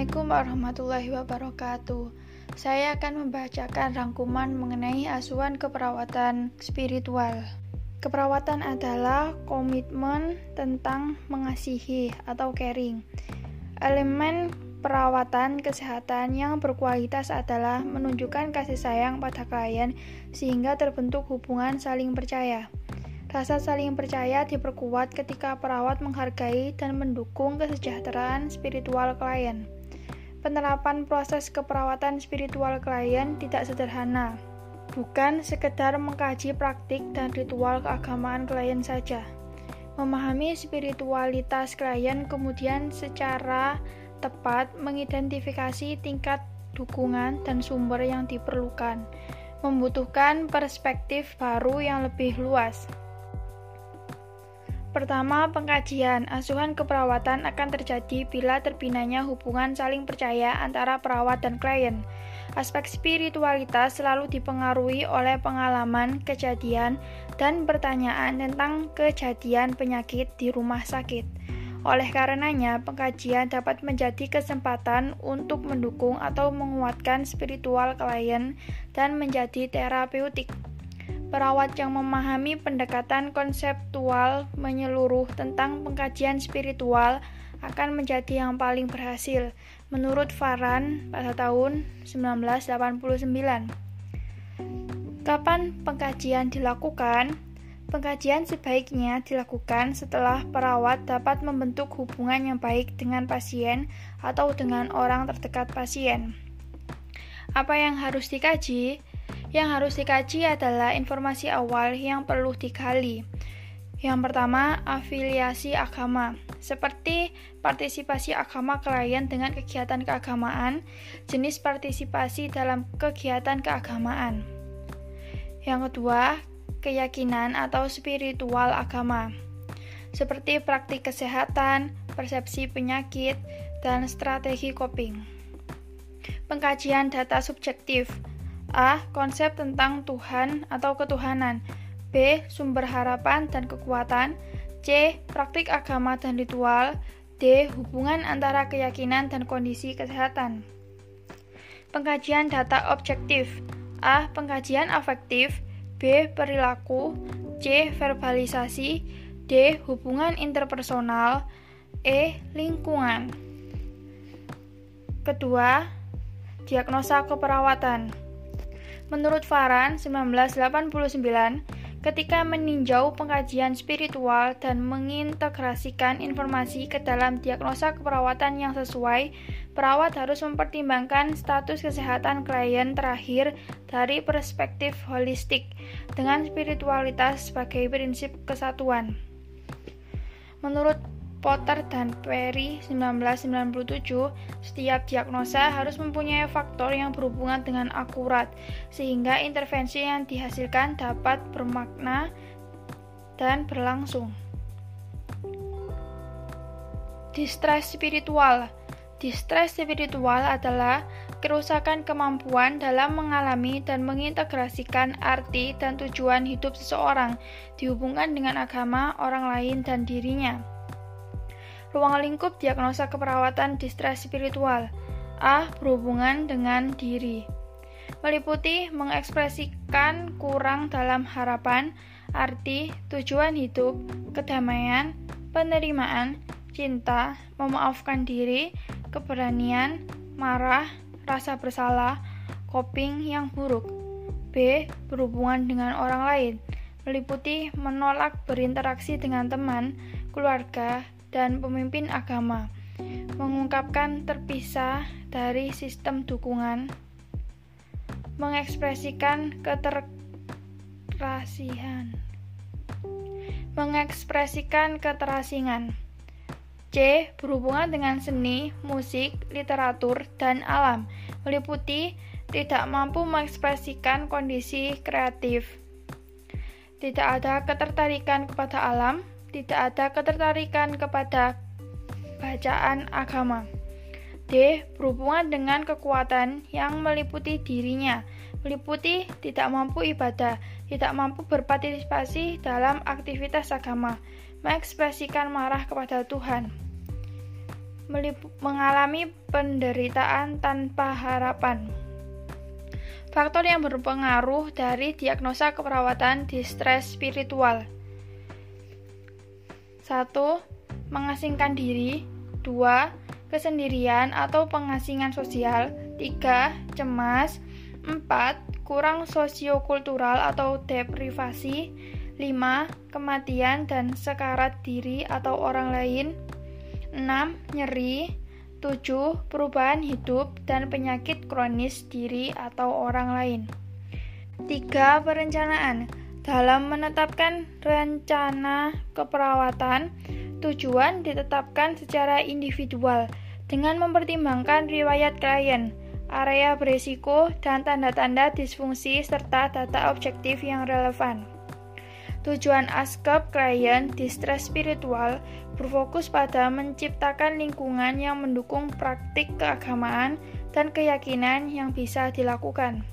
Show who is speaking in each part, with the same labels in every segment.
Speaker 1: Assalamualaikum warahmatullahi wabarakatuh. Saya akan membacakan rangkuman mengenai asuhan keperawatan spiritual. Keperawatan adalah komitmen tentang mengasihi atau caring. Elemen perawatan kesehatan yang berkualitas adalah menunjukkan kasih sayang pada klien sehingga terbentuk hubungan saling percaya. Rasa saling percaya diperkuat ketika perawat menghargai dan mendukung kesejahteraan spiritual klien. Penerapan proses keperawatan spiritual klien tidak sederhana, bukan sekedar mengkaji praktik dan ritual keagamaan klien saja. Memahami spiritualitas klien kemudian secara tepat mengidentifikasi tingkat dukungan dan sumber yang diperlukan, membutuhkan perspektif baru yang lebih luas. Pertama, pengkajian asuhan keperawatan akan terjadi bila terbinanya hubungan saling percaya antara perawat dan klien. Aspek spiritualitas selalu dipengaruhi oleh pengalaman, kejadian, dan pertanyaan tentang kejadian penyakit di rumah sakit. Oleh karenanya, pengkajian dapat menjadi kesempatan untuk mendukung atau menguatkan spiritual klien dan menjadi terapeutik. Perawat yang memahami pendekatan konseptual menyeluruh tentang pengkajian spiritual akan menjadi yang paling berhasil, menurut Faran pada tahun 1989. Kapan pengkajian dilakukan? Pengkajian sebaiknya dilakukan setelah perawat dapat membentuk hubungan yang baik dengan pasien atau dengan orang terdekat pasien. Apa yang harus dikaji? Yang harus dikaji adalah informasi awal yang perlu digali. Yang pertama, afiliasi agama, seperti partisipasi agama klien dengan kegiatan keagamaan, jenis partisipasi dalam kegiatan keagamaan. Yang kedua, keyakinan atau spiritual agama, seperti praktik kesehatan, persepsi penyakit, dan strategi coping. Pengkajian data subjektif, A. Konsep tentang Tuhan atau ketuhanan B. Sumber harapan dan kekuatan C. Praktik agama dan ritual D. Hubungan antara keyakinan dan kondisi kesehatan Pengkajian data objektif A. Pengkajian afektif B. Perilaku C. Verbalisasi D. Hubungan interpersonal E. Lingkungan Kedua, diagnosa keperawatan Menurut Faran, 1989, ketika meninjau pengkajian spiritual dan mengintegrasikan informasi ke dalam diagnosa keperawatan yang sesuai, perawat harus mempertimbangkan status kesehatan klien terakhir dari perspektif holistik dengan spiritualitas sebagai prinsip kesatuan. Menurut Potter dan Perry 1997, setiap diagnosa harus mempunyai faktor yang berhubungan dengan akurat, sehingga intervensi yang dihasilkan dapat bermakna dan berlangsung. Distress spiritual Distress spiritual adalah kerusakan kemampuan dalam mengalami dan mengintegrasikan arti dan tujuan hidup seseorang dihubungkan dengan agama, orang lain, dan dirinya. Ruang lingkup diagnosa keperawatan distress spiritual. A. Berhubungan dengan diri. Meliputi mengekspresikan kurang dalam harapan, arti, tujuan hidup, kedamaian, penerimaan, cinta, memaafkan diri, keberanian, marah, rasa bersalah, coping yang buruk. B. Berhubungan dengan orang lain, meliputi menolak berinteraksi dengan teman, keluarga, dan pemimpin agama, mengungkapkan terpisah dari sistem dukungan, mengekspresikan keterasihan, mengekspresikan keterasingan. C. Berhubungan dengan seni, musik, literatur, dan alam, meliputi tidak mampu mengekspresikan kondisi kreatif. Tidak ada ketertarikan kepada alam, tidak ada ketertarikan kepada bacaan agama. D. Berhubungan dengan kekuatan yang meliputi dirinya, meliputi tidak mampu ibadah, tidak mampu berpartisipasi dalam aktivitas agama, mengekspresikan marah kepada Tuhan. mengalami penderitaan tanpa harapan. Faktor yang berpengaruh dari diagnosa keperawatan distres spiritual. 1. Mengasingkan diri 2. Kesendirian atau pengasingan sosial 3. Cemas 4. Kurang sosiokultural atau deprivasi 5. Kematian dan sekarat diri atau orang lain 6. Nyeri 7. Perubahan hidup dan penyakit kronis diri atau orang lain 3. Perencanaan Dalam menetapkan rencana keperawatan, tujuan ditetapkan secara individual dengan mempertimbangkan riwayat klien, area berisiko, dan tanda-tanda disfungsi serta data objektif yang relevan. Tujuan ASKEP klien distress spiritual berfokus pada menciptakan lingkungan yang mendukung praktik keagamaan dan keyakinan yang bisa dilakukan.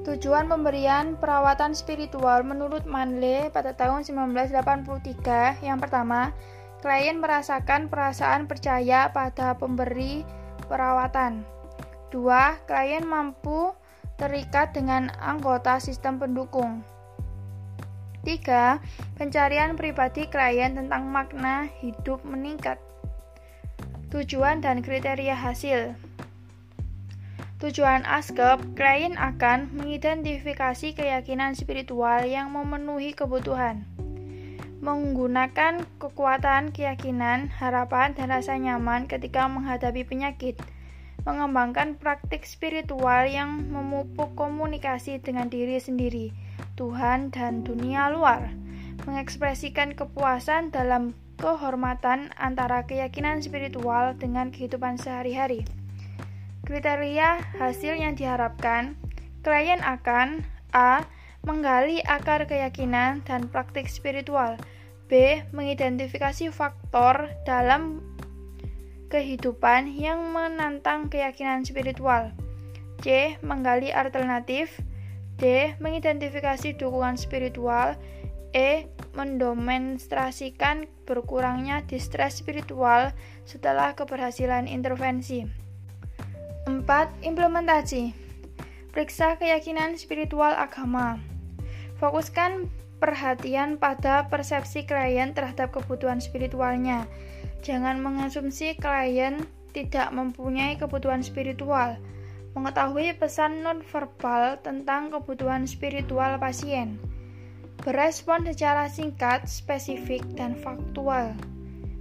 Speaker 1: Tujuan pemberian perawatan spiritual menurut Manley pada tahun 1983 yang pertama, klien merasakan perasaan percaya pada pemberi perawatan. Dua, klien mampu terikat dengan anggota sistem pendukung. 3. Pencarian pribadi klien tentang makna hidup meningkat. Tujuan dan kriteria hasil. Tujuan ASKEP, klien akan mengidentifikasi keyakinan spiritual yang memenuhi kebutuhan. Menggunakan kekuatan, keyakinan, harapan, dan rasa nyaman ketika menghadapi penyakit. Mengembangkan praktik spiritual yang memupuk komunikasi dengan diri sendiri Tuhan dan dunia luar, mengekspresikan kepuasan dalam kehormatan antara keyakinan spiritual dengan kehidupan sehari-hari. Kriteria hasil yang diharapkan, klien akan A. Menggali akar keyakinan dan praktik spiritual B. Mengidentifikasi faktor dalam kehidupan yang menantang keyakinan spiritual C. Menggali alternatif D. Mengidentifikasi dukungan spiritual E. Mendemonstrasikan berkurangnya distres spiritual setelah keberhasilan intervensi 4. Implementasi Periksa keyakinan spiritual agama Fokuskan perhatian pada persepsi klien terhadap kebutuhan spiritualnya. Jangan mengasumsi klien tidak mempunyai kebutuhan spiritual mengetahui pesan nonverbal tentang kebutuhan spiritual pasien, berespon secara singkat, spesifik, dan faktual,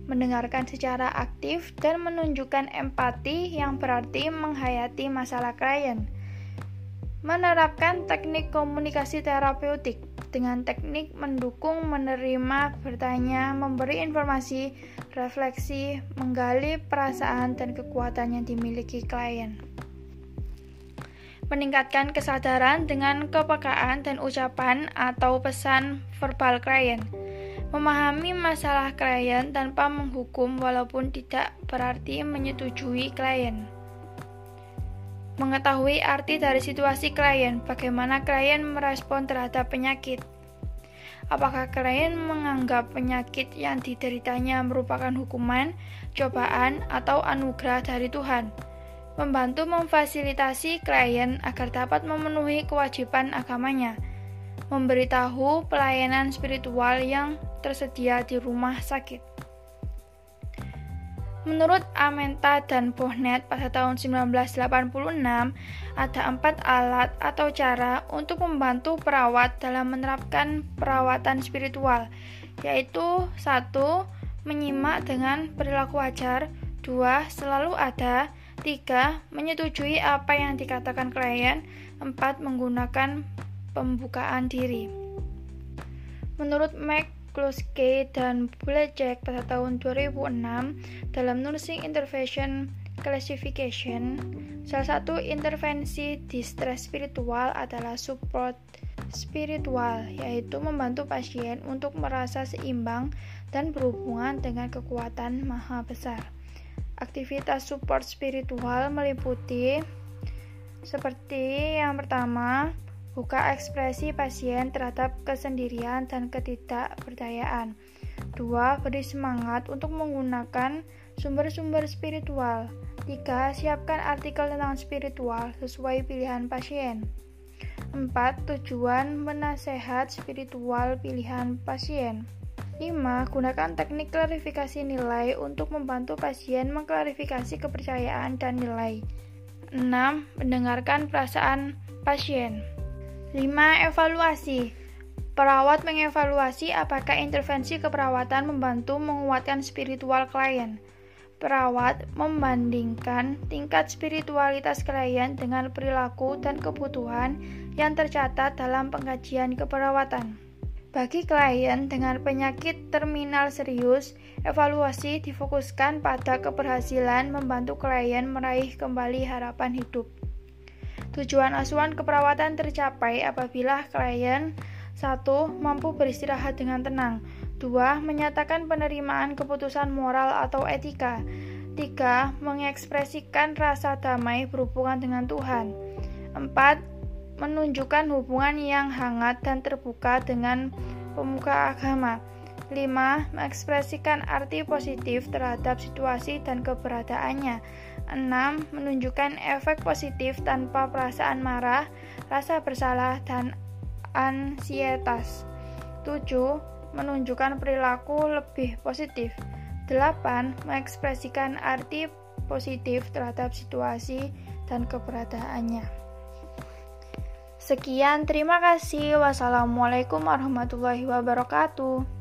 Speaker 1: mendengarkan secara aktif, dan menunjukkan empati yang berarti menghayati masalah klien, menerapkan teknik komunikasi terapeutik dengan teknik mendukung, menerima, bertanya, memberi informasi, refleksi, menggali perasaan dan kekuatan yang dimiliki klien meningkatkan kesadaran dengan kepekaan dan ucapan atau pesan verbal klien. Memahami masalah klien tanpa menghukum walaupun tidak berarti menyetujui klien. Mengetahui arti dari situasi klien, bagaimana klien merespon terhadap penyakit. Apakah klien menganggap penyakit yang dideritanya merupakan hukuman, cobaan, atau anugerah dari Tuhan? membantu memfasilitasi klien agar dapat memenuhi kewajiban agamanya, memberitahu pelayanan spiritual yang tersedia di rumah sakit. Menurut Amenta dan Bohnet pada tahun 1986, ada empat alat atau cara untuk membantu perawat dalam menerapkan perawatan spiritual, yaitu satu, menyimak dengan perilaku wajar, dua, selalu ada, 3. Menyetujui apa yang dikatakan klien 4. Menggunakan pembukaan diri. Menurut McCluskey dan Bulacek pada tahun 2006 dalam Nursing Intervention Classification salah satu intervensi distress spiritual adalah support spiritual yaitu membantu pasien untuk merasa seimbang dan berhubungan dengan kekuatan maha besar. Aktivitas support spiritual meliputi seperti yang pertama, buka ekspresi pasien terhadap kesendirian dan ketidakberdayaan. 2. Beri semangat untuk menggunakan sumber-sumber spiritual. 3. Siapkan artikel tentang spiritual sesuai pilihan pasien. 4. Tujuan menasehat spiritual pilihan pasien. 5. Gunakan teknik klarifikasi nilai untuk membantu pasien mengklarifikasi kepercayaan dan nilai. 6. Mendengarkan perasaan pasien. 5. Evaluasi. Perawat mengevaluasi apakah intervensi keperawatan membantu menguatkan spiritual klien. Perawat membandingkan tingkat spiritualitas klien dengan perilaku dan kebutuhan yang tercatat dalam pengkajian keperawatan. Bagi klien dengan penyakit terminal serius, evaluasi difokuskan pada keberhasilan membantu klien meraih kembali harapan hidup. Tujuan asuhan keperawatan tercapai apabila klien 1. Mampu beristirahat dengan tenang 2. Menyatakan penerimaan keputusan moral atau etika 3. Mengekspresikan rasa damai berhubungan dengan Tuhan 4. Menunjukkan hubungan yang hangat dan terbuka dengan pemuka agama 5. Mengekspresikan arti positif terhadap situasi dan keberadaannya 6. Menunjukkan efek positif tanpa perasaan marah, rasa bersalah, dan ansietas. 7. Menunjukkan perilaku lebih positif. 8. Mengekspresikan arti positif terhadap situasi dan keberadaannya. Sekian, terima kasih. Wassalamualaikum warahmatullahi wabarakatuh.